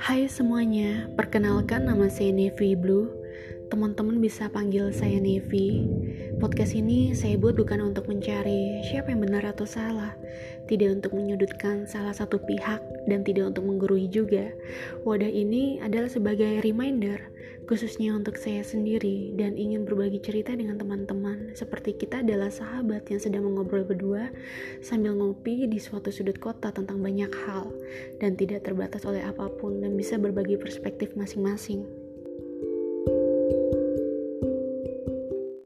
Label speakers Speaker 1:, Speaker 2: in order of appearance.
Speaker 1: Hai semuanya, perkenalkan nama saya Nevi Blue. Teman-teman bisa panggil saya Nevi. Podcast ini saya buat bukan untuk mencari siapa yang benar atau salah, tidak untuk menyudutkan salah satu pihak, dan tidak untuk menggurui juga. Wadah ini adalah sebagai reminder, khususnya untuk saya sendiri, dan ingin berbagi cerita dengan teman-teman, seperti kita adalah sahabat yang sedang mengobrol berdua sambil ngopi di suatu sudut kota tentang banyak hal, dan tidak terbatas oleh apa pun, dan bisa berbagi perspektif masing-masing.